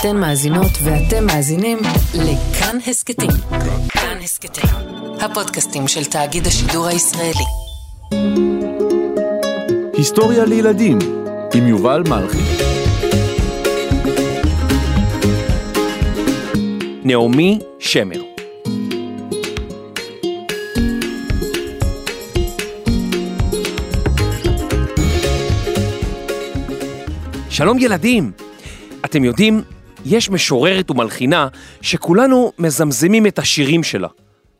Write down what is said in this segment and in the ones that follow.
אתן מאזינות ואתם מאזינים לכאן הסכתים. כאן הסכתים, הפודקאסטים של תאגיד השידור הישראלי. היסטוריה לילדים עם יובל מלכי. נעמי שמר. שלום ילדים! אתם יודעים, יש משוררת ומלחינה שכולנו מזמזמים את השירים שלה.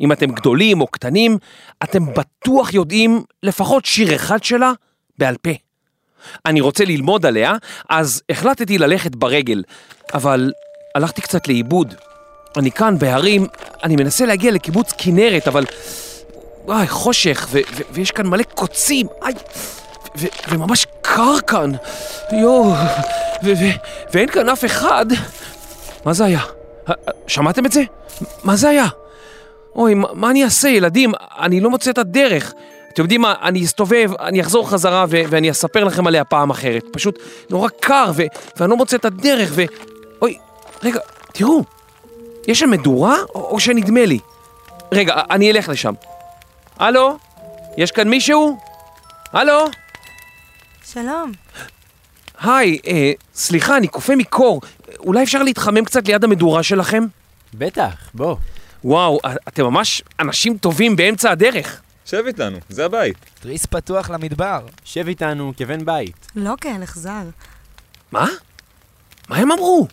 אם אתם גדולים או קטנים, אתם בטוח יודעים לפחות שיר אחד שלה בעל פה. אני רוצה ללמוד עליה, אז החלטתי ללכת ברגל, אבל הלכתי קצת לאיבוד. אני כאן בהרים, אני מנסה להגיע לקיבוץ כנרת, אבל... וואי, חושך, ו- ו- ויש כאן מלא קוצים, איי, ו- וממש קר כאן, יואו, ו- ו- ואין כאן אף אחד. מה זה היה? שמעתם את זה? מה זה היה? אוי, מה, מה אני אעשה, ילדים? אני לא מוצא את הדרך. אתם יודעים מה, אני אסתובב, אני אחזור חזרה ו- ואני אספר לכם עליה פעם אחרת. פשוט נורא קר, ו- ואני לא מוצא את הדרך, ו... אוי, רגע, תראו, יש שם מדורה, או, או שנדמה לי? רגע, אני אלך לשם. הלו? יש כאן מישהו? הלו? שלום. היי, אה, סליחה, אני קופא מקור. אולי אפשר להתחמם קצת ליד המדורה שלכם? בטח, בוא. וואו, אתם ממש אנשים טובים באמצע הדרך. שב איתנו, זה הבית. תריס פתוח למדבר. שב איתנו כבן בית. לא כהלך זר. מה? מה הם אמרו?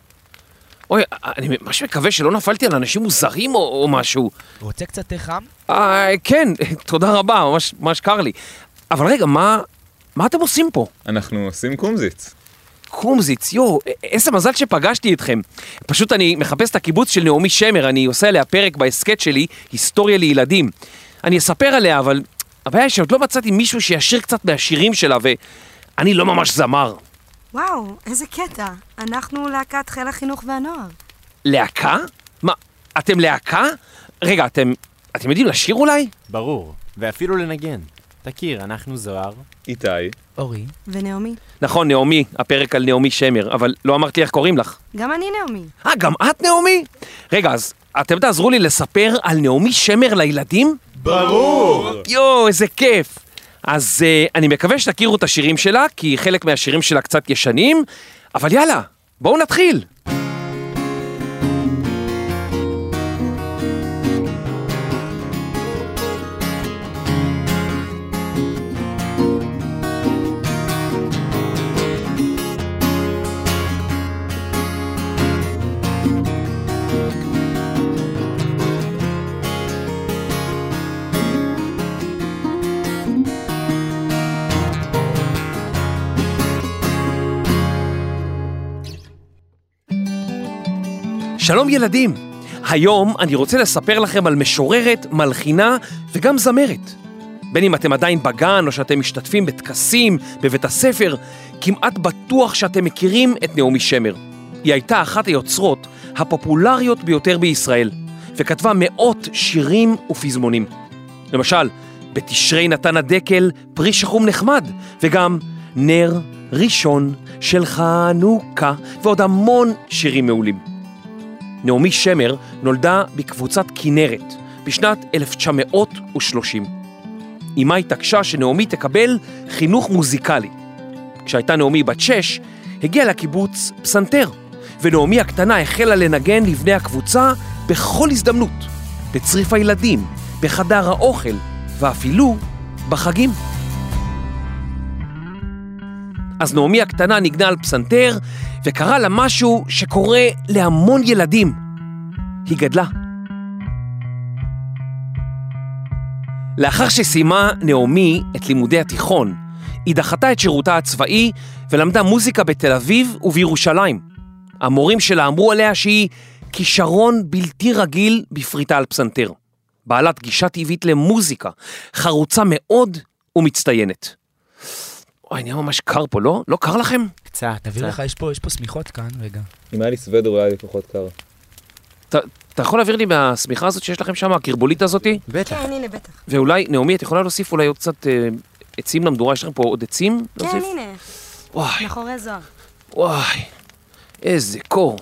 אוי, אני ממש מקווה שלא נפלתי על אנשים מוזרים או, או משהו. רוצה קצת תה חם? אה, כן, תודה רבה, ממש, ממש קר לי. אבל רגע, מה, מה אתם עושים פה? אנחנו עושים קומזיץ. קומזיץ, יואו, איזה מזל שפגשתי אתכם. פשוט אני מחפש את הקיבוץ של נעמי שמר, אני עושה עליה פרק בהסכת שלי, היסטוריה לילדים. אני אספר עליה, אבל הבעיה היא שעוד לא מצאתי מישהו שישיר קצת מהשירים שלה, ואני לא ממש זמר. וואו, איזה קטע. אנחנו להקת חיל החינוך והנוער. להקה? מה, אתם להקה? רגע, אתם, אתם יודעים לשיר אולי? ברור, ואפילו לנגן. תכיר, אנחנו זוהר. איתי. אורי. ונעמי. נכון, נעמי, הפרק על נעמי שמר, אבל לא אמרת לי איך קוראים לך. גם אני נעמי. אה, גם את נעמי? רגע, אז אתם תעזרו לי לספר על נעמי שמר לילדים? ברור! יואו, איזה כיף. אז uh, אני מקווה שתכירו את השירים שלה, כי חלק מהשירים שלה קצת ישנים, אבל יאללה, בואו נתחיל. שלום ילדים, היום אני רוצה לספר לכם על משוררת, מלחינה וגם זמרת. בין אם אתם עדיין בגן או שאתם משתתפים בטקסים בבית הספר, כמעט בטוח שאתם מכירים את נעמי שמר. היא הייתה אחת היוצרות הפופולריות ביותר בישראל, וכתבה מאות שירים ופזמונים. למשל, בתשרי נתן הדקל פרי שחום נחמד, וגם נר ראשון של חנוכה, ועוד המון שירים מעולים. נעמי שמר נולדה בקבוצת כנרת בשנת 1930. אמה התעקשה שנעמי תקבל חינוך מוזיקלי. כשהייתה נעמי בת שש, הגיעה לקיבוץ פסנתר, ונעמי הקטנה החלה לנגן לבני הקבוצה בכל הזדמנות, בצריף הילדים, בחדר האוכל, ואפילו בחגים. אז נעמי הקטנה ניגנה על פסנתר, וקרה לה משהו שקורה להמון ילדים. היא גדלה. לאחר שסיימה נעמי את לימודי התיכון, היא דחתה את שירותה הצבאי ולמדה מוזיקה בתל אביב ובירושלים. המורים שלה אמרו עליה שהיא כישרון בלתי רגיל בפריטה על פסנתר. בעלת גישה טבעית למוזיקה, חרוצה מאוד ומצטיינת. אוי, נהיה ממש קר פה, לא? לא קר לכם? קצת, תביא. לך, יש פה, יש פה שמיכות כאן, רגע. אם היה לי סוודר אולי היה לי פחות קר. אתה, יכול להעביר לי מהשמיכה הזאת שיש לכם שם, הקרבולית הזאתי? בטח. כן, הנה, בטח. ואולי, נעמי, את יכולה להוסיף אולי עוד קצת אה, עצים למדורה? יש לכם פה עוד עצים? כן, להוסיף? הנה, וואי, מאחורי זוהר. וואי, איזה קור.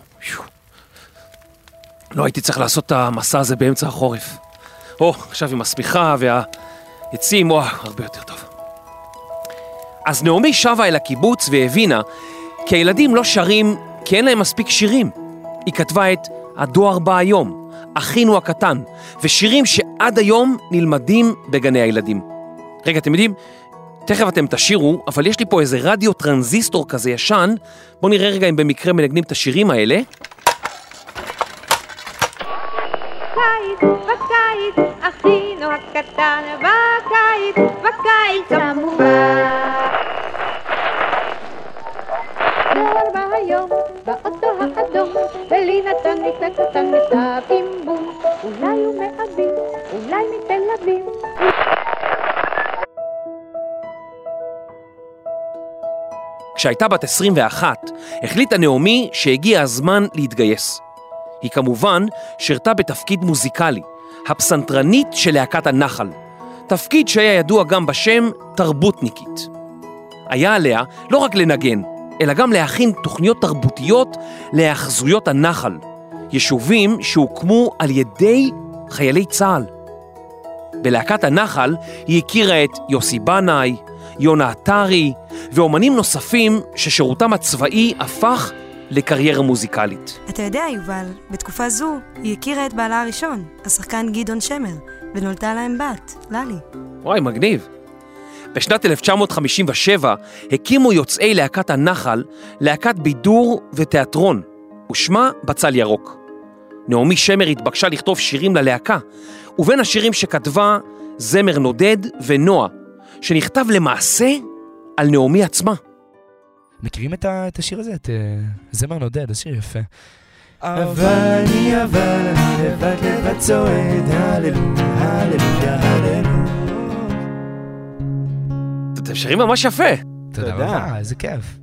לא הייתי צריך לעשות את המסע הזה באמצע החורף. או, עכשיו עם השמיכה והעצים, או, הרבה יותר טוב. אז נעמי שבה אל הקיבוץ והבינה כי הילדים לא שרים כי אין להם מספיק שירים. היא כתבה את הדואר בא היום, אחינו הקטן, ושירים שעד היום נלמדים בגני הילדים. רגע, אתם יודעים, תכף אתם תשירו, אבל יש לי פה איזה רדיו טרנזיסטור כזה ישן. בואו נראה רגע אם במקרה מנגנים את השירים האלה. בקיץ, אחינו הקטן, בקיץ, בקיץ כמובן. דור בהיום, באוטו האדום, ולי נתן מקרה קטן מכתב עם בום. אולי הוא מאביב, אולי מתל אביב. כשהייתה בת 21, החליטה נעמי שהגיע הזמן להתגייס. היא כמובן שירתה בתפקיד מוזיקלי, הפסנתרנית של להקת הנחל, תפקיד שהיה ידוע גם בשם תרבותניקית. היה עליה לא רק לנגן, אלא גם להכין תוכניות תרבותיות להאחזויות הנחל, יישובים שהוקמו על ידי חיילי צה"ל. בלהקת הנחל היא הכירה את יוסי בנאי, יונה עטרי ואומנים נוספים ששירותם הצבאי הפך לקריירה מוזיקלית. אתה יודע, יובל, בתקופה זו היא הכירה את בעלה הראשון, השחקן גדעון שמר, ונולדה להם בת, ללי. וואי, מגניב. בשנת 1957 הקימו יוצאי להקת הנחל להקת בידור ותיאטרון, ושמה בצל ירוק. נעמי שמר התבקשה לכתוב שירים ללהקה, ובין השירים שכתבה זמר נודד ונועה, שנכתב למעשה על נעמי עצמה. מכירים את, ה, את השיר הזה? את uh, זמר נודד, זה שיר יפה. אבל אני אבל אני לבד לבד צועד, הללויה, הללויה, הללויה. אתם שרים ממש יפה. תודה רבה, איזה כיף.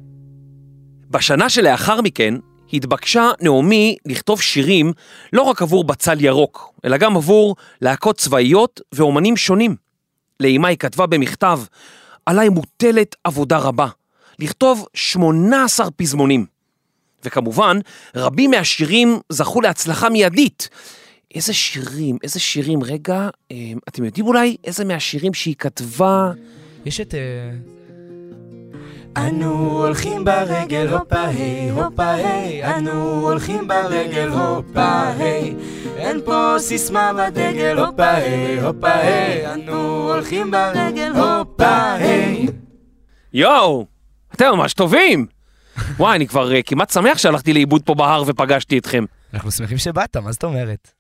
בשנה שלאחר מכן התבקשה נעמי לכתוב שירים לא רק עבור בצל ירוק, אלא גם עבור להקות צבאיות ואומנים שונים. לאמה היא כתבה במכתב, עליי מוטלת עבודה רבה, לכתוב 18 פזמונים. וכמובן, רבים מהשירים זכו להצלחה מיידית. איזה שירים, איזה שירים, רגע, אה, אתם יודעים אולי איזה מהשירים שהיא כתבה? יש את... אה, אנו הולכים ברגל, הופה היי, הופה היי, אנו הולכים ברגל, הופה היי. אין פה סיסמה בדגל, הופה היי, הופה היי, אנו הולכים ברגל, הופה היי. יואו, אתם ממש טובים! וואי, אני כבר אה, כמעט שמח שהלכתי לאיבוד פה בהר ופגשתי אתכם. אנחנו שמחים שבאת, מה זאת אומרת?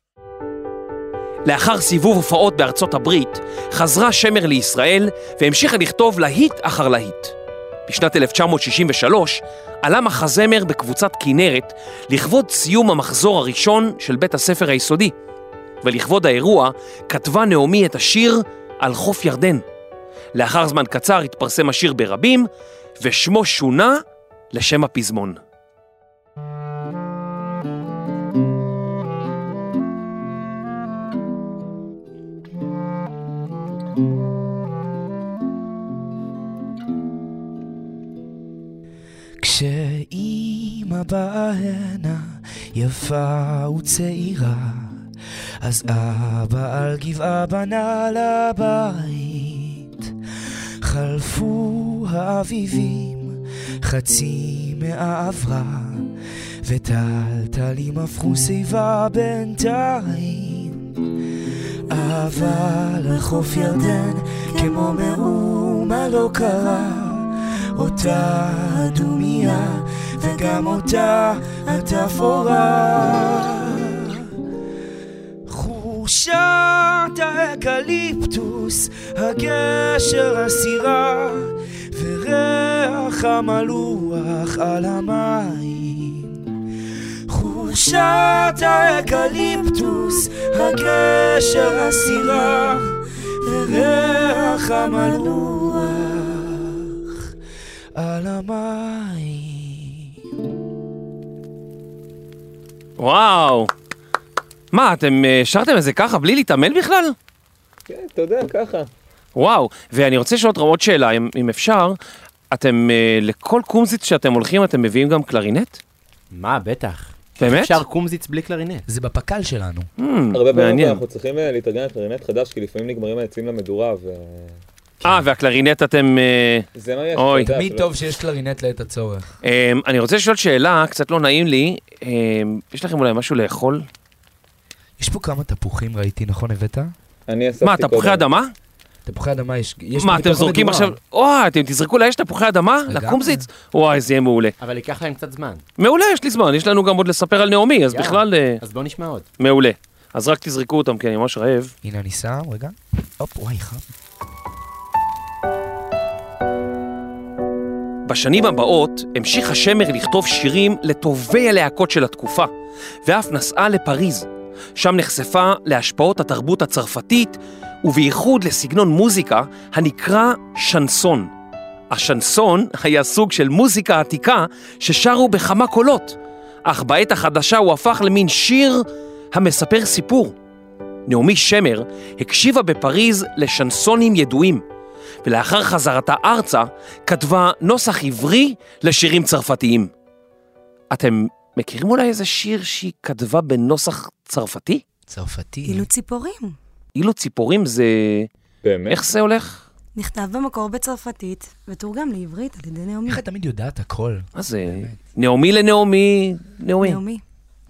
לאחר סיבוב הופעות בארצות הברית, חזרה שמר לישראל והמשיכה לכתוב להיט אחר להיט. בשנת 1963 עלה מחזמר בקבוצת כנרת לכבוד סיום המחזור הראשון של בית הספר היסודי, ולכבוד האירוע כתבה נעמי את השיר על חוף ירדן. לאחר זמן קצר התפרסם השיר ברבים, ושמו שונה לשם הפזמון. כשאימא באה הנה יפה וצעירה אז אבא על גבעה בנה לבית חלפו האביבים חצי מאה עברה וטלטלים הפכו שיבה בינתיים. אבל לחוף ירדן כמו מאומה לא קרה אותה הדומיה וגם אותה התפאורה חורשת האקליפטוס, הגשר הסירה וריח המלוח על המים חורשת האקליפטוס, הגשר הסירה וריח המלוח על המים. וואו. מה, אתם אה, שרתם את זה ככה בלי להתאמן בכלל? כן, אתה יודע, ככה. וואו, ואני רוצה לשאול אתכם עוד שאלה, אם, אם אפשר, אתם, אה, לכל קומזיץ שאתם הולכים, אתם מביאים גם קלרינט? מה, בטח. באמת? אפשר קומזיץ בלי קלרינט. זה בפק"ל שלנו. Hmm, הרבה פעמים. אנחנו צריכים אה, להתארגן לקלרינט חדש, כי לפעמים נגמרים העצים למדורה, וזה אה, והקלרינט אתם... אה, מה יש. אוי. תמיד טוב שיש קלרינט לעת הצורך. אה, אני רוצה לשאול שאלה, קצת לא נעים לי. אה, יש לכם אולי משהו לאכול? יש פה כמה תפוחים ראיתי, נכון הבאת? אני אספתי מה, תפוחי קודם. אדמה? תפוחי אדמה יש... יש מה, אתם זורקים. עכשיו... וואי, אתם תזרקו לאש תפוחי אדמה? לקומזיץ? וואי, זה יהיה מעולה. אבל ייקח להם קצת זמן. מעולה, יש לי זמן, יש לנו גם עוד לספר על נעמי, אז. בכלל אה, אז בוא נשמע עוד. מעולה. אז רק תזרקו אותם, כי אני ממש רעב. הנה אני שם, רגע. הופ, וואי, חם. בשנים הבאות המשיכה שמר לכתוב שירים לטובי הלהקות של התקופה, ואף נסעה לפריז. שם נחשפה להשפעות התרבות הצרפתית, ובייחוד לסגנון מוזיקה הנקרא שנסון. השנסון היה סוג של מוזיקה עתיקה ששרו בכמה קולות, אך בעת החדשה הוא הפך למין שיר המספר סיפור. נעמי שמר הקשיבה בפריז לשנסונים ידועים, ולאחר חזרתה ארצה כתבה נוסח עברי לשירים צרפתיים. אתם מכירים אולי איזה שיר שהיא כתבה בנוסח צרפתי? צרפתי. אילו ציפורים. אילו ציפורים זה... באמת? איך זה הולך? נכתב במקור בצרפתית, ותורגם לעברית על ידי נעמי. איך את תמיד יודעת הכל? מה זה? נעמי לנעמי, נעמי. נעמי.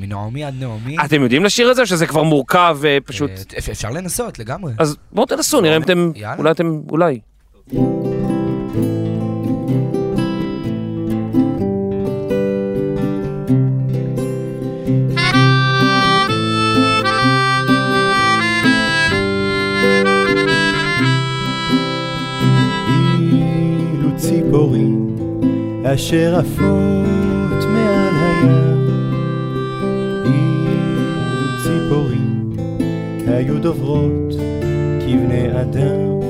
מנעמי עד נעמי. אתם יודעים לשיר את זה, או שזה כבר מורכב ופשוט... אה, אפ- אפשר לנסות לגמרי. אז בואו תנסו, נראה אם אתם... יאללה. אולי אתם... אולי. אשר עפות מעל הים. אילו ציפורים היו דוברות כבני אדם.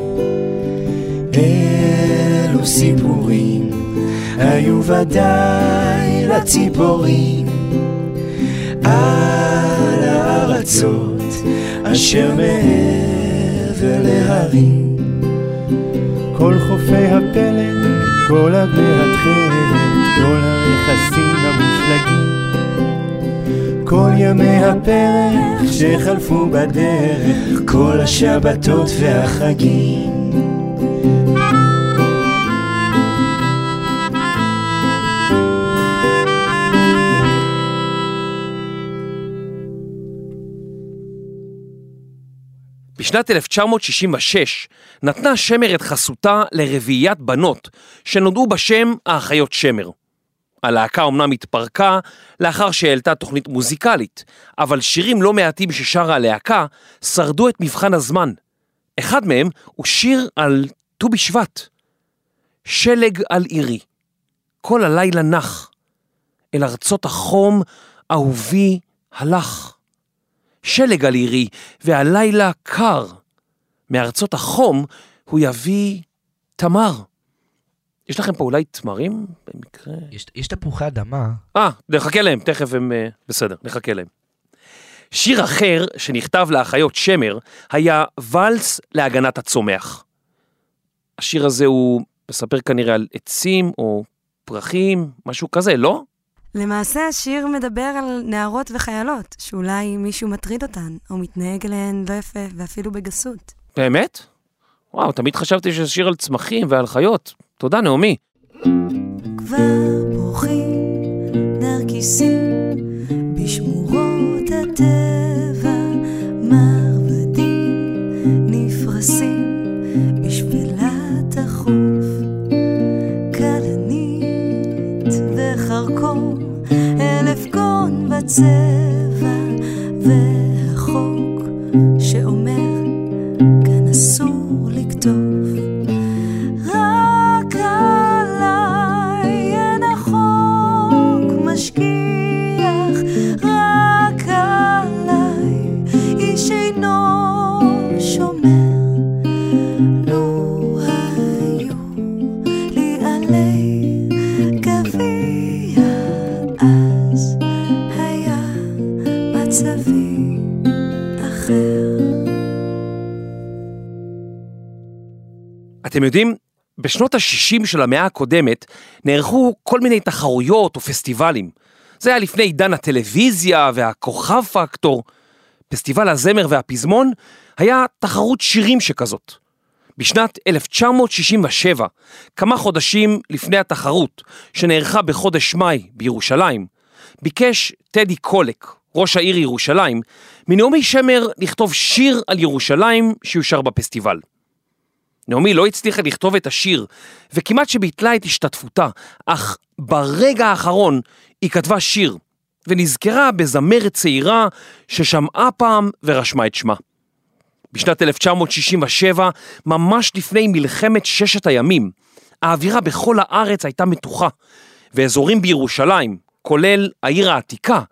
אלו סיפורים היו ודאי לציפורים. על הארצות אשר מעבר להרים. כל חופי הפלא, כל התכלת, כל הרכסים המושלגים, כל ימי הפרח שחלפו בדרך, כל השבתות והחגים. בשנת 1966 נתנה שמר את חסותה לרביעיית בנות שנודעו בשם האחיות שמר. הלהקה אמנם התפרקה לאחר שהעלתה תוכנית מוזיקלית, אבל שירים לא מעטים ששרה הלהקה שרדו את מבחן הזמן. אחד מהם הוא שיר על ט"ו בשבט. שלג על עירי, כל הלילה נח, אל ארצות החום אהובי הלך. שלג על עירי, והלילה קר. מארצות החום הוא יביא תמר. יש לכם פה אולי תמרים במקרה? יש- יש תפוחי אדמה. אה, נחכה להם, תכף הם... אה, בסדר, נחכה להם. שיר אחר שנכתב לאחיות שמר היה ואלס להגנת הצומח. השיר הזה הוא מספר כנראה על עצים או פרחים, משהו כזה, לא? למעשה השיר מדבר על נערות וחיילות, שאולי מישהו מטריד אותן, או מתנהג אליהן לא יפה, ואפילו בגסות. באמת? וואו, תמיד חשבתי שזה שיר על צמחים ועל חיות. תודה, נעמי. כבר פורחים נרקיסים בשמורות הטבע, מרבדים גון בצבע, אתם יודעים, בשנות ה-60 של המאה הקודמת נערכו כל מיני תחרויות או פסטיבלים. זה היה לפני עידן הטלוויזיה והכוכב פקטור. פסטיבל הזמר והפזמון היה תחרות שירים שכזאת. בשנת 1967, כמה חודשים לפני התחרות, שנערכה בחודש מאי בירושלים, ביקש טדי קולק, ראש העיר ירושלים, מנעמי שמר לכתוב שיר על ירושלים שיושר בפסטיבל. נעמי לא הצליחה לכתוב את השיר, וכמעט שביטלה את השתתפותה, אך ברגע האחרון היא כתבה שיר, ונזכרה בזמרת צעירה ששמעה פעם ורשמה את שמה. בשנת 1967, ממש לפני מלחמת ששת הימים, האווירה בכל הארץ הייתה מתוחה, ואזורים בירושלים, כולל העיר העתיקה,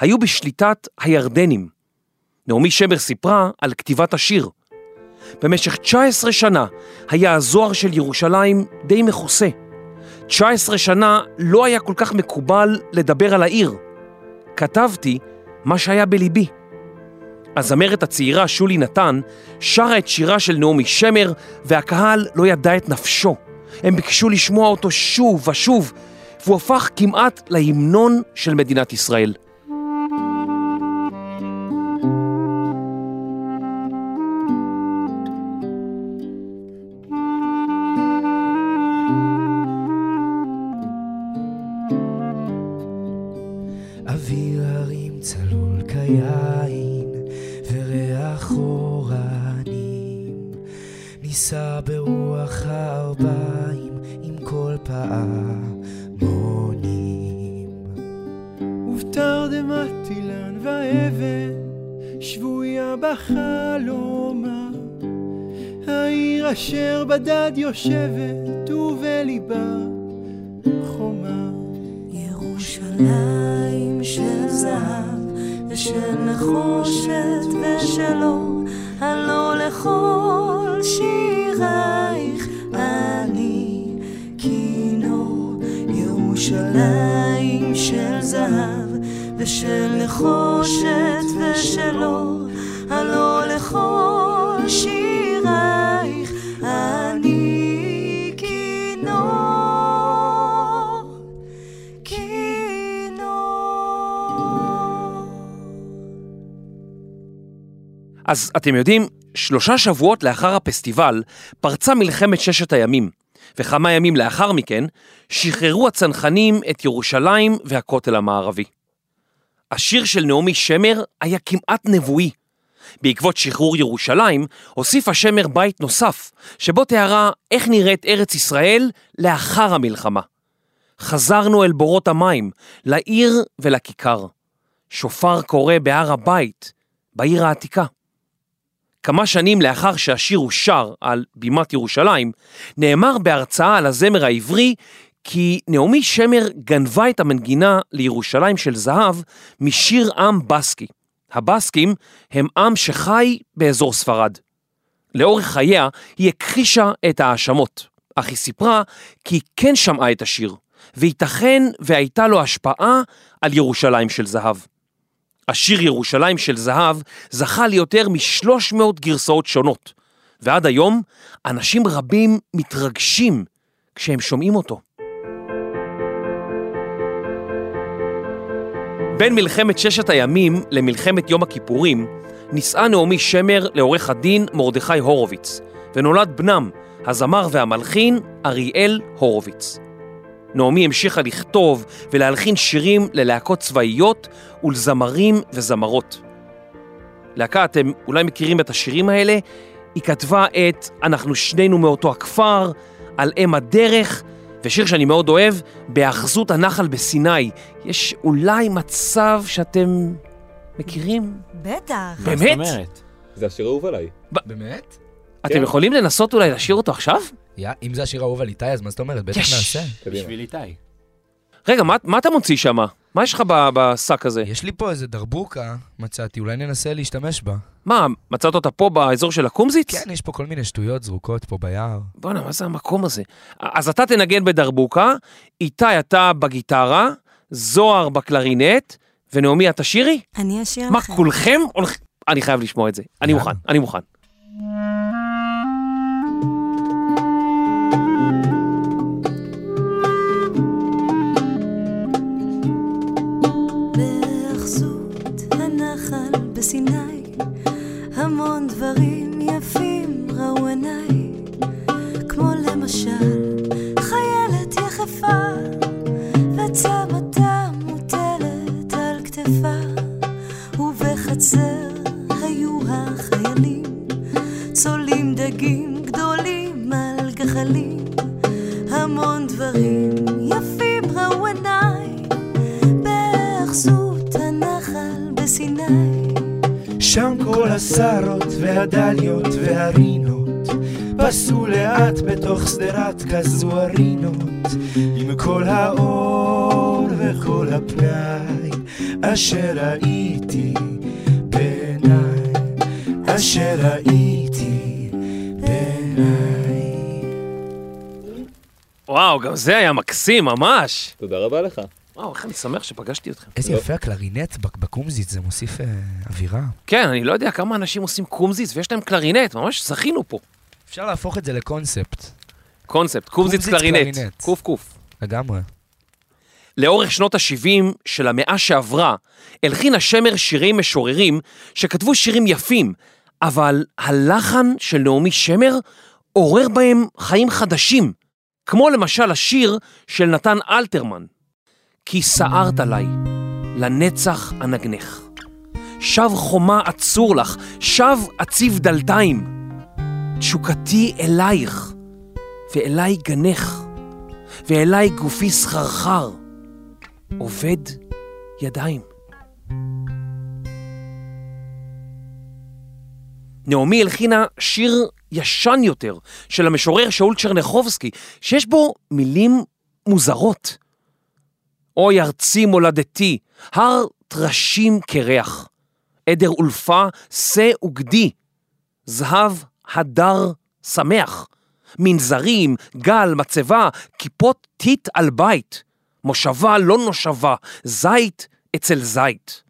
היו בשליטת הירדנים. נעמי שמר סיפרה על כתיבת השיר. במשך 19 שנה היה הזוהר של ירושלים די מכוסה. 19 שנה לא היה כל כך מקובל לדבר על העיר. כתבתי מה שהיה בליבי. הזמרת הצעירה שולי נתן שרה את שירה של נעמי שמר והקהל לא ידע את נפשו. הם ביקשו לשמוע אותו שוב ושוב, והוא הפך כמעט להמנון של מדינת ישראל. יושבת ובליבה חומה ירושלים של זהב ושל נחושת ושל אור, הלא לכל שירייך אני כינור. ירושלים של זהב ושל נחושת ושל אור, הלא אז אתם יודעים, שלושה שבועות לאחר הפסטיבל פרצה מלחמת ששת הימים, וכמה ימים לאחר מכן שחררו הצנחנים את ירושלים והכותל המערבי. השיר של נעמי שמר היה כמעט נבואי. בעקבות שחרור ירושלים, הוסיפה שמר בית נוסף, שבו תיארה איך נראית ארץ ישראל לאחר המלחמה. חזרנו אל בורות המים, לעיר ולכיכר. שופר קורא בהר הבית, בעיר העתיקה. כמה שנים לאחר שהשיר הושר על בימת ירושלים, נאמר בהרצאה על הזמר העברי כי נעמי שמר גנבה את המנגינה לירושלים של זהב משיר עם בסקי. הבסקים הם עם שחי באזור ספרד. לאורך חייה היא הכחישה את ההאשמות, אך היא סיפרה כי היא כן שמעה את השיר, וייתכן והייתה לו השפעה על ירושלים של זהב. השיר ירושלים של זהב זכה ליותר משלוש מאות גרסאות שונות, ועד היום אנשים רבים מתרגשים כשהם שומעים אותו. בין מלחמת ששת הימים למלחמת יום הכיפורים, נישאה נעמי שמר לעורך הדין מרדכי הורוביץ, ונולד בנם, הזמר והמלחין אריאל הורוביץ. נעמי המשיכה לכתוב ולהלחין שירים ללהקות צבאיות ולזמרים וזמרות. להקה, אתם אולי מכירים את השירים האלה? היא כתבה את "אנחנו שנינו מאותו הכפר", "על אם הדרך", ושיר שאני מאוד אוהב, "בהאחזות הנחל בסיני". יש אולי מצב שאתם מכירים? בטח. באמת? זה השיר האהוב עליי. באמת? אתם כן. יכולים לנסות אולי לשיר אותו עכשיו? יא, אם זה השיר האהוב על איתי, אז מה זאת אומרת? בטח יש. נעשה. בשביל איתי. רגע, מה, מה אתה מוציא שם? מה יש לך בשק הזה? יש לי פה איזה דרבוקה, מצאתי, אולי ננסה להשתמש בה. מה, מצאת אותה פה באזור של הקומזיץ? כן, יש פה כל מיני שטויות זרוקות פה ביער. בואנה, מה זה המקום הזה? אז אתה תנגן בדרבוקה, איתי אתה בגיטרה, זוהר בקלרינט, ונעמי את תשירי? אני אשיר מה, לכם. כולכם הולכים... אני חייב לשמוע את זה. אני. מוכן, אני מוכן. דברים יפים ראו עיניי, כמו למשל חיילת יחפה, וצמתה מוטלת על כתפה, ובחצר היו החיילים, צולים דגים גדולים על גחלים, המון דברים שם כל השרות והדליות והרינות פסו לאט בתוך שדרת כזו הרינות עם כל האור וכל הפנאי אשר ראיתי בעיניי אשר ראיתי בעיניי וואו, גם זה היה מקסים, ממש. תודה רבה לך. וואו, איך אני שמח שפגשתי אתכם. איזה יפה הקלרינט בק- בקומזיץ, זה מוסיף אה, אווירה. כן, אני לא יודע כמה אנשים עושים קומזיץ ויש להם קלרינט, ממש זכינו פה. אפשר להפוך את זה לקונספט, קונספט, קומזיץ קלרינט. קלרינט. קוף קוף. לגמרי. לאורך שנות ה-70 של המאה שעברה, הלחינה שמר שירי משוררים שכתבו שירים יפים, אבל הלחן של נעמי שמר עורר בהם חיים חדשים, כמו למשל השיר של נתן אלתרמן, כי סערת עליי, לנצח אנגנך. שב חומה אצור לך, שב אציב דלתיים. תשוקתי אלייך, ואליי גנך, ואליי גופי סחרחר. עובד ידיים. נעמי הלחינה שיר ישן יותר של המשורר שאול צ'רניחובסקי, שיש בו מילים מוזרות. אוי ארצי מולדתי, הר טרשים קרח, עדר אולפה, שא וגדי, זהב הדר שמח, מנזרים, גל, מצבה, כיפות טיט על בית, מושבה לא נושבה, זית אצל זית.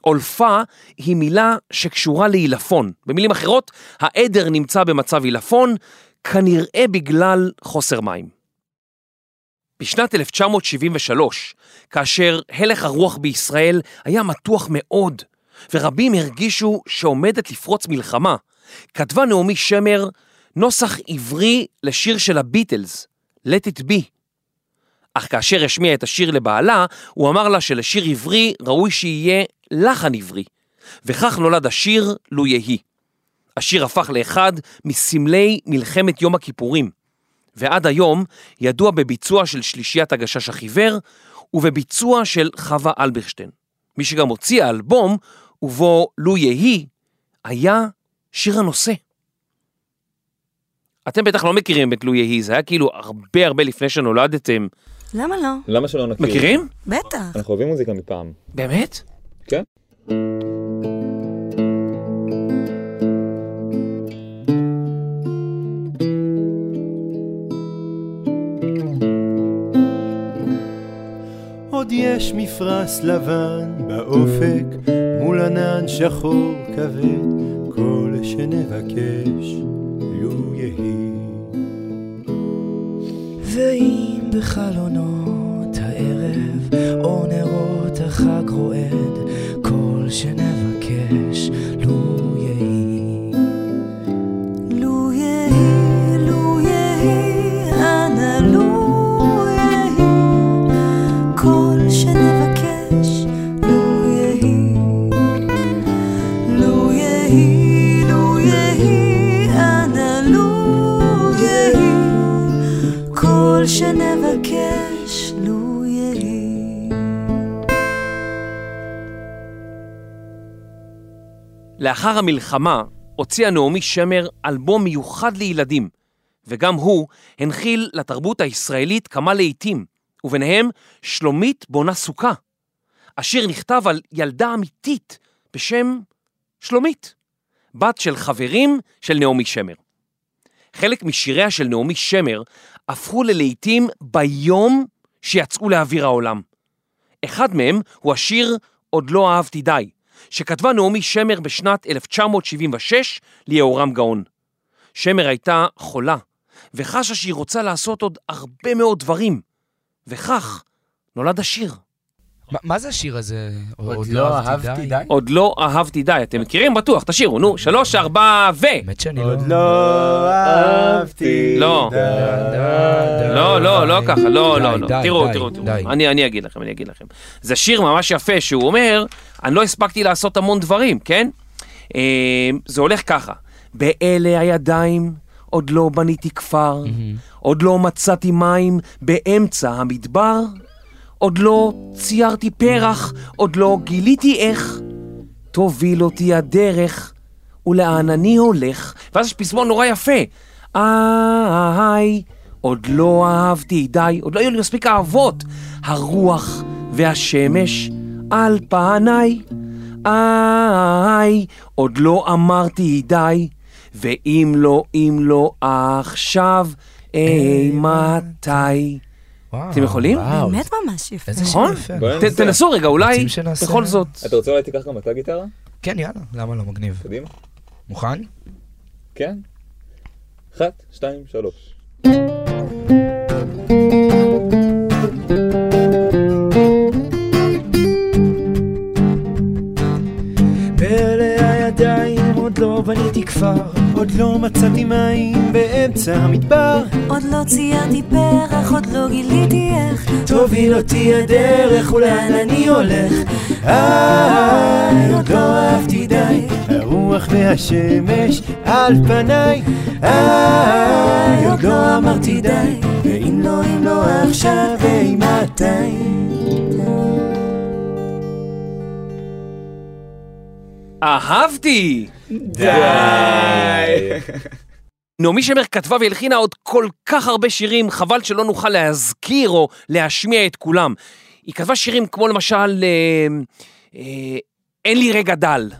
עולפה היא מילה שקשורה לעילפון. במילים אחרות, העדר נמצא במצב עילפון, כנראה בגלל חוסר מים. בשנת 1973, כאשר הלך הרוח בישראל היה מתוח מאוד, ורבים הרגישו שעומדת לפרוץ מלחמה, כתבה נעמי שמר נוסח עברי לשיר של הביטלס, Let it be. אך כאשר השמיע את השיר לבעלה, הוא אמר לה שלשיר עברי ראוי שיהיה לחן עברי, וכך נולד השיר לו יהי. השיר הפך לאחד מסמלי מלחמת יום הכיפורים, ועד היום ידוע בביצוע של שלישיית הגשש החיוור ובביצוע של חווה אלברשטיין. מי שגם הוציא האלבום, ובו לו יהי, היה שיר הנושא. אתם בטח לא מכירים את לו יהי, זה היה כאילו הרבה הרבה לפני שנולדתם. למה לא? למה שלא נכיר? מכירים? בטח. אנחנו אוהבים מוזיקה מפעם. באמת? כן. יש מפרש לבן באופק, מול ענן שחור כבד, כל שנבקש, לו יהי. ואם בחלונות הערב אור נרות החג רועד, לאחר המלחמה הוציאה נעמי שמר אלבום מיוחד לילדים, וגם הוא הנחיל לתרבות הישראלית כמה להיטים, וביניהם שלומית בונה סוכה. השיר נכתב על ילדה אמיתית בשם שלומית, בת של חברים של נעמי שמר. חלק משיריה של נעמי שמר הפכו ללהיטים ביום שיצאו לאוויר העולם. אחד מהם הוא השיר "עוד לא אהבתי די", שכתבה נעמי שמר בשנת 1976 ליהורם גאון. שמר הייתה חולה, וחשה שהיא רוצה לעשות עוד הרבה מאוד דברים, וכך נולד השיר. מה- מה זה השיר הזה? עוד לא אהבתי די? עוד לא אהבתי די. אתם מכירים? בטוח, תשאירו, נו, שלוש, ארבע, ו... האמת שאני לא... עוד לא אהבתי לא. די. לא, לא, לא ככה, לא, די, לא, לא. די, תראו, תראו, תראו. אני אגיד לכם, אני אגיד לכם. זה שיר ממש יפה, שהוא אומר, אני לא הספקתי לעשות המון דברים, כן? אה, זה הולך ככה, באלה הידיים עוד לא בניתי כפר, עוד לא מצאתי מים באמצע המדבר, עוד לא ציירתי פרח, עוד לא גיליתי איך תוביל אותי הדרך, ולאן אני הולך. ואז יש פזמון נורא יפה. איי, עוד לא עוד לא אהבות. הרוח והשמש על. איי, עוד לא אמרתי עכשיו, אי מתי. אתם יכולים? באמת ממש יפה. איזה שיר נכון? תנסו רגע, אולי? בכל זאת. אתה רוצה אולי תיקח גם אתה גיטרה? כן, יאללה, למה לא מגניב? קדימה. מוכן? כן. אחת, שתיים, שלוש. בניתי כפר עוד לא מצאתי מים באמצע המדבר. עוד לא ציירתי פרח, עוד לא גיליתי איך. תוביל אותי הדרך ולאן אני הולך? איי, עוד לא אהבתי די. הרוח והשמש על פניי. איי, עוד לא אמרתי די. ואם לא, אם לא עכשיו, אימתי אהבתי! די! נעמי שמר כתבה והלחינה עוד כל כך הרבה שירים, חבל שלא נוכל להזכיר או להשמיע את כולם. היא כתבה שירים כמו למשל, אה, אה, אין לי רגע דל.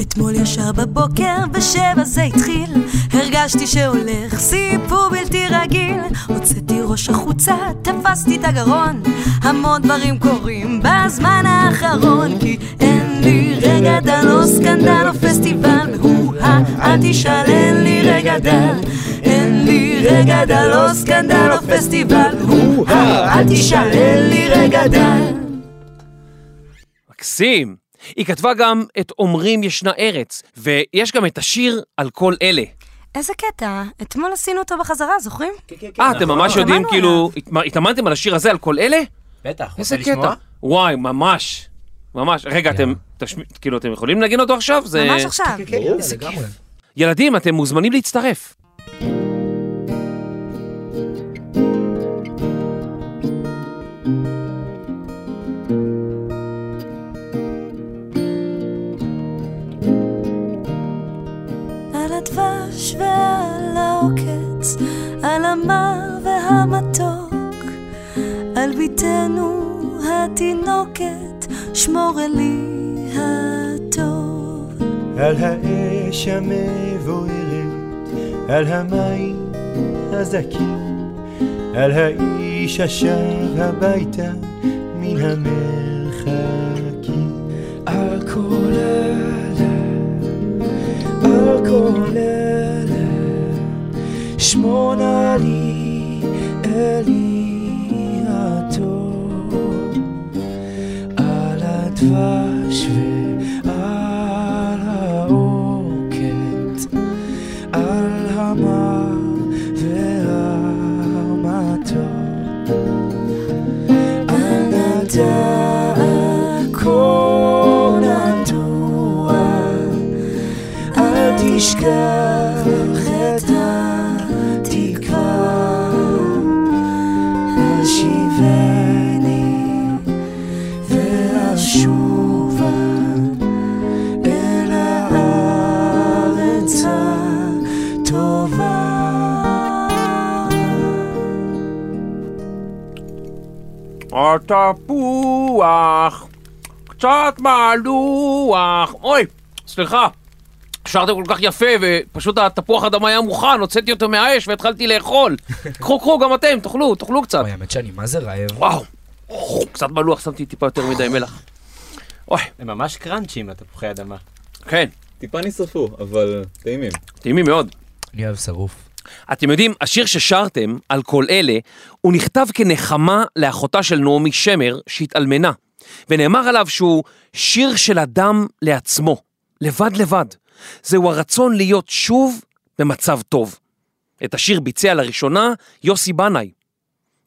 אתמול ישר בבוקר, בשבע זה התחיל הרגשתי שהולך סיפור בלתי רגיל הוצאתי ראש החוצה, תפסתי את הגרון. המון דברים קורים בזמן האחרון כי אין לי רגע דל או סקנדל או פסטיבל. מהוהה אל תשאל אין לי רגע דל. אין לי רגע דל או סקנדל או פסטיבל. מהוהה אל תשאל אין לי רגע דל. מקסים. היא כתבה גם את אומרים ישנה ארץ, ויש גם את השיר על כל אלה. איזה קטע, אתמול עשינו אותו בחזרה, זוכרים? אה, אתם ממש יודעים, כאילו, התאמנתם על השיר הזה על כל אלה? בטח, רוצה לשמוע? וואי, ממש. ממש. רגע, אתם, כאילו, אתם יכולים לנגן אותו עכשיו? זה... ממש עכשיו. כן, יאללה, לגמרי. ילדים, אתם מוזמנים להצטרף. הדבש ועל העוקץ, על המר והמתוק, על בתנו התינוקת, שמור אלי הטוב. על האש המבוערת, על המים הזכים, על האיש השב הביתה מן המרחקים. על כל אלה, על כל אלה, שמונה לי אלי הטוב, על התפוח, קצת מלוח. אוי, סליחה. שרתם כל כך יפה, ופשוט התפוח אדמה היה מוכן, הוצאתי אותו מהאש והתחלתי לאכול. קחו, קחו, גם אתם, תאכלו, תאכלו קצת. אוי, האמת שאני מה זה רעב. וואו, קצת מלוח, שמתי טיפה יותר מדי מלח. אוי, הם ממש קראנצ'ים, התפוחי אדמה. כן, טיפה נשרפו, אבל טעימים. טעימים מאוד. אני אוהב שרוף. אתם יודעים, השיר ששרתם על כל אלה, הוא נכתב כנחמה לאחותה של נעמי שמר שהתאלמנה, ונאמר עליו שהוא שיר של אדם לעצמו, לבד לבד. זהו הרצון להיות שוב במצב טוב. את השיר ביצע לראשונה יוסי בנאי.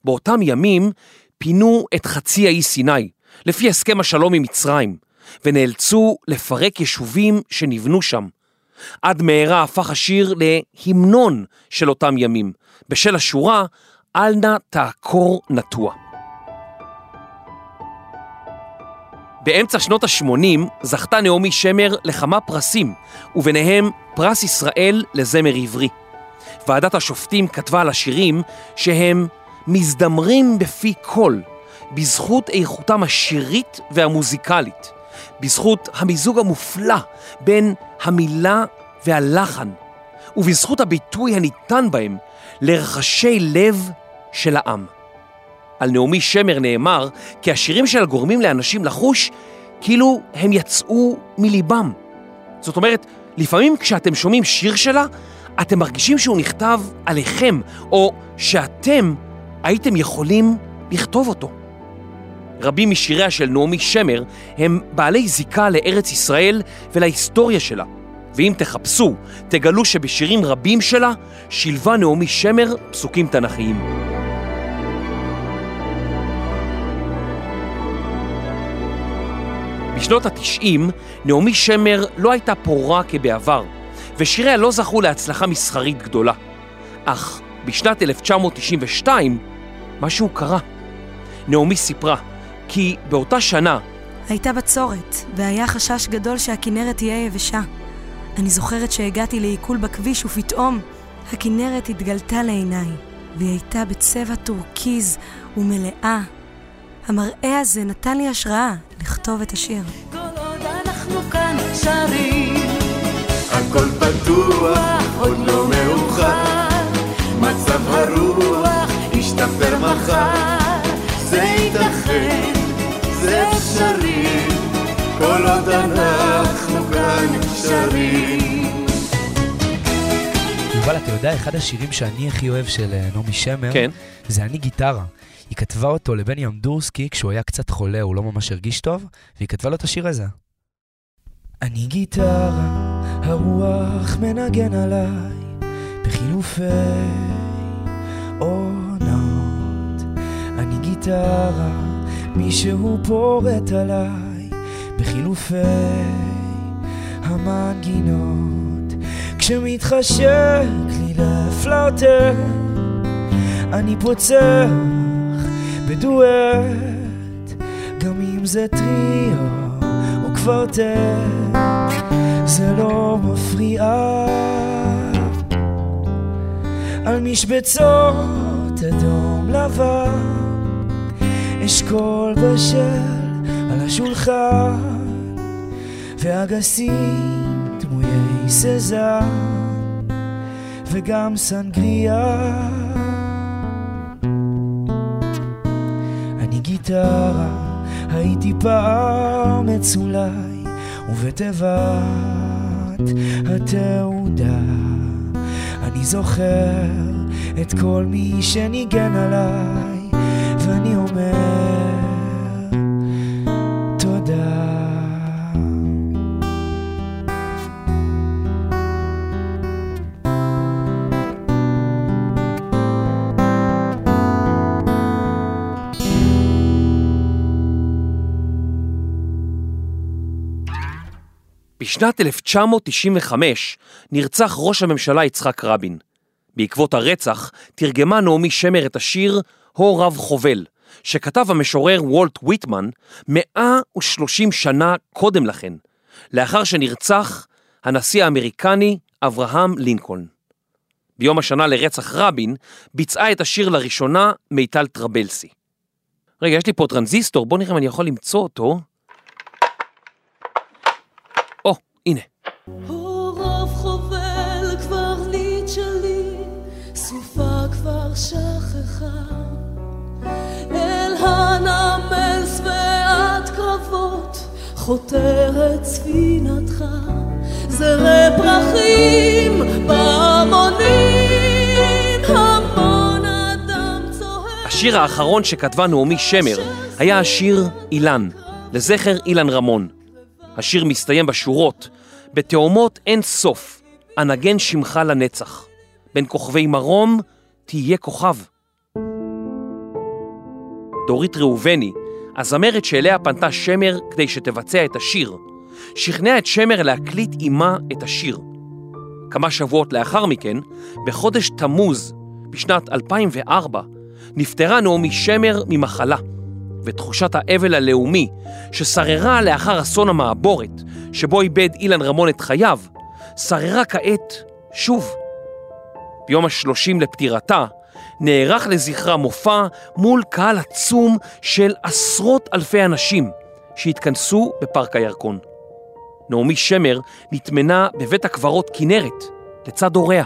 באותם ימים פינו את חצי האי סיני, לפי הסכם השלום עם מצרים, ונאלצו לפרק יישובים שנבנו שם. עד מהרה הפך השיר להמנון של אותם ימים, בשל השורה "אל נא תעקור נטוע". באמצע שנות ה-80 זכתה נעמי שמר לכמה פרסים, וביניהם פרס ישראל לזמר עברי. ועדת השופטים כתבה על השירים שהם מזדמרים בפי קול, בזכות איכותם השירית והמוזיקלית, בזכות המיזוג המופלא בין המילה והלחן, ובזכות הביטוי הניתן בהם לרחשי לב של העם. על נעמי שמר נאמר כי השירים שלה גורמים לאנשים לחוש כאילו הם יצאו מליבם. זאת אומרת, לפעמים כשאתם שומעים שיר שלה, אתם מרגישים שהוא נכתב עליכם, או שאתם הייתם יכולים לכתוב אותו. רבים משיריה של נעמי שמר הם בעלי זיקה לארץ ישראל ולהיסטוריה שלה. ואם תחפשו, תגלו שבשירים רבים שלה שילבה נעמי שמר פסוקים תנכיים. בשנות ה-90 נעמי שמר לא הייתה פורה כבעבר, ושיריה לא זכו להצלחה מסחרית גדולה. אך בשנת 1992 משהו קרה. נעמי סיפרה כי באותה שנה הייתה בצורת, והיה חשש גדול שהכנרת תהיה יבשה. אני זוכרת שהגעתי לעיקול בכביש ופתאום הכנרת התגלתה לעיניי, והיא הייתה בצבע טורקיז ומלאה. המראה הזה נתן לי השראה לכתוב את השיר. כל עוד אנחנו כאן שרים, הכל פתוח, עוד לא מאוחר, מצב הרוח ישתפר מחר, זה ייתכן, אפשרי, כל עוד אנחנו כאן שרים. יובל, אתה יודע, אחד השירים שאני הכי אוהב של אה, נעמי שמר, כן. זה אני גיטרה. היא כתבה אותו לבני אמדורסקי כשהוא היה קצת חולה, הוא לא ממש הרגיש טוב, והיא כתבה לו את השיר הזה. אני גיטרה, הרוח מנגן עליי, בחילופי עונות. אני גיטרה, מישהו פורט עליי, בחילופי המנגינות. כשמתחשק לי לפלרטט, אני פוצח בדואט, גם אם זה טריו או קוורטט, זה לא מפריע. על משבצות אדום לבן, אשכול בשל על השולחן, ואגסים דמויי סזן, וגם סנגריה. אני גיטרה, הייתי פעם אצולי, ובתיבת התעודה אני זוכר את כל מי שניגן עליי, ואני אומר תודה. בשנת 1995 נרצח ראש הממשלה יצחק רבין. בעקבות הרצח תרגמה נעמי שמר את השיר "הו רב חובל", שכתב המשורר וולט ויטמן 130 שנה קודם לכן, לאחר שנרצח הנשיא האמריקני אברהם לינקולן. ביום השנה לרצח רבין ביצעה את השיר לראשונה מיטל טרבלסי. רגע, יש לי פה טרנזיסטור, בוא נראה אם אני יכול למצוא אותו. או, הנה. חותרת ספינתך, זרי פרחים בהמונים, המון אדם צוהר. השיר האחרון שכתבה נעמי שמר היה השיר אילן, לזכר אילן רמון. השיר מסתיים בשורות, בתאומות אין סוף, אנגן שמך לנצח. בין כוכבי מרום תהיה כוכב. דורית ראובני, הזמרת שאליה פנתה שמר כדי שתבצע את השיר, שכנע את שמר להקליט עימה את השיר. כמה שבועות לאחר מכן, בחודש תמוז, בשנת 2004, נפטרה נעמי שמר ממחלה, ותחושת האבל הלאומי ששררה לאחר אסון המעבורת, שבו איבד אילן רמון את חייו, שררה כעת שוב. ביום השלושים לפטירתה, נערך לזכרה מופע מול קהל עצום של עשרות אלפי אנשים שהתכנסו בפארק הירקון. נעמי שמר נטמנה בבית הקברות כנרת, לצד הוריה.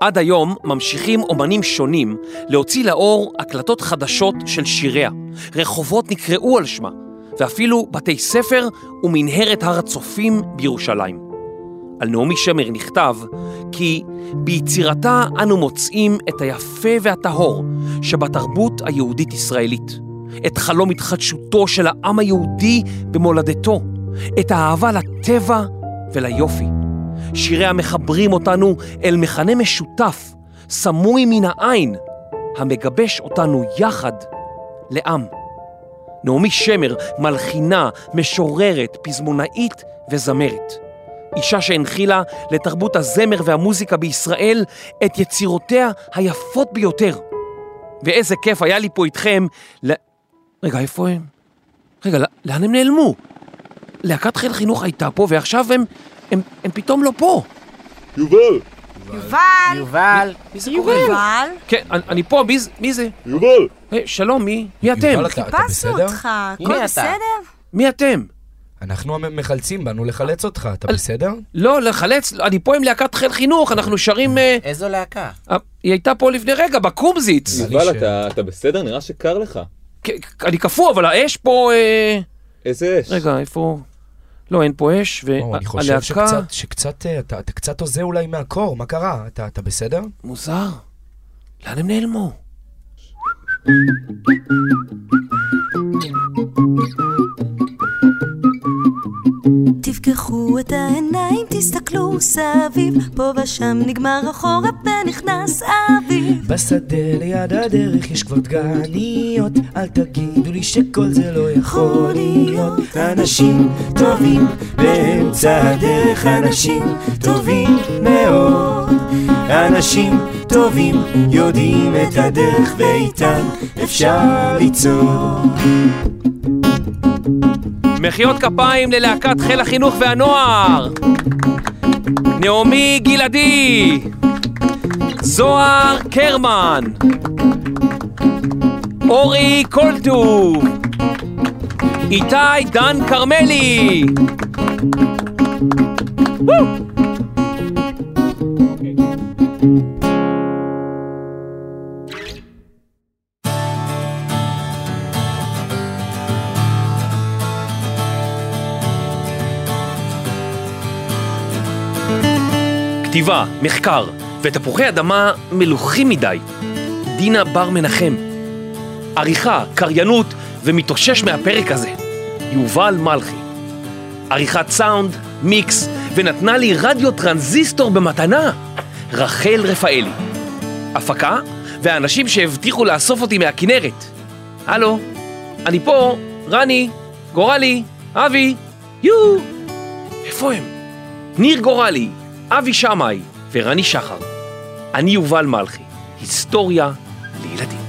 עד היום ממשיכים אומנים שונים להוציא לאור הקלטות חדשות של שיריה. רחובות נקראו על שמה, ואפילו בתי ספר ומנהרת הר הצופים בירושלים. על נעמי שמר נכתב כי ביצירתה אנו מוצאים את היפה והטהור שבתרבות היהודית-ישראלית, את חלום התחדשותו של העם היהודי במולדתו, את האהבה לטבע וליופי. שיריה מחברים אותנו אל מכנה משותף, סמוי מן העין, המגבש אותנו יחד לעם. נעמי שמר מלחינה, משוררת, פזמונאית וזמרת. אישה שהנחילה לתרבות הזמר והמוזיקה בישראל את יצירותיה היפות ביותר. ואיזה כיף היה לי פה איתכם ל... רגע, איפה הם? רגע, לאן הם נעלמו? להקת חיל חינוך הייתה פה ועכשיו הם, הם, הם פתאום לא פה. יובל! יובל! יובל! מי זה קורה? יובל? כן, אני, פה, מי, זה- מי זה? יובל! היי, שלום, מי? מי אתם? יובל, אתה- אתה חיפשנו בסדר? אותך, הכל אתה. בסדר? מי אתם? אנחנו המחלצים, באנו לחלץ אותך, אתה בסדר? לא, לחלץ, אני פה עם להקת חיל חינוך, אנחנו שרים... אה, איזו להקה? אה, היא הייתה פה לפני רגע, בקומזיץ. יובל, אתה- אתה בסדר? נראה שקר לך. אני קפוא, אבל האש פה... אה, איזה אש. רגע, איפה... לא, אין פה אש, או, אני חושב והלהקה... שקצת, שקצת, אתה אתה קצת הוזה אולי מהקור, מה קרה? אתה אתה בסדר? מוזר. לאן הם נעלמו? תפקחו את העיניים, תסתכלו סביב, פה ושם נגמר החורף ונכנס האביב. בשדה ליד הדרך יש כבר דגניות, אל תגידו לי שכל זה לא יכול להיות. אנשים טובים באמצע הדרך, אנשים טובים מאוד. אנשים טובים יודעים את הדרך ואיתם אפשר ליצור. מחיאות כפיים ללהקת חיל החינוך והנוער! נעמי גלעדי! זוהר קרמן! אורי קולטוב! איתי דן כרמלי! וואו! כתיבה, מחקר ותפוחי אדמה מלוכים מדי. דינה בר מנחם. עריכה, קריינות ומתאושש מהפרק הזה. יובל מלכי. עריכת סאונד, מיקס, ונתנה לי רדיו טרנזיסטור במתנה. רחל רפאלי. הפקה והאנשים שהבטיחו לאסוף אותי מהכנרת. הלו, אני פה, רני, גורלי, אבי, יו! איפה הם? ניר גורלי, אבי שמאי ורני שחר. אני יובל מלכי, היסטוריה לילדים.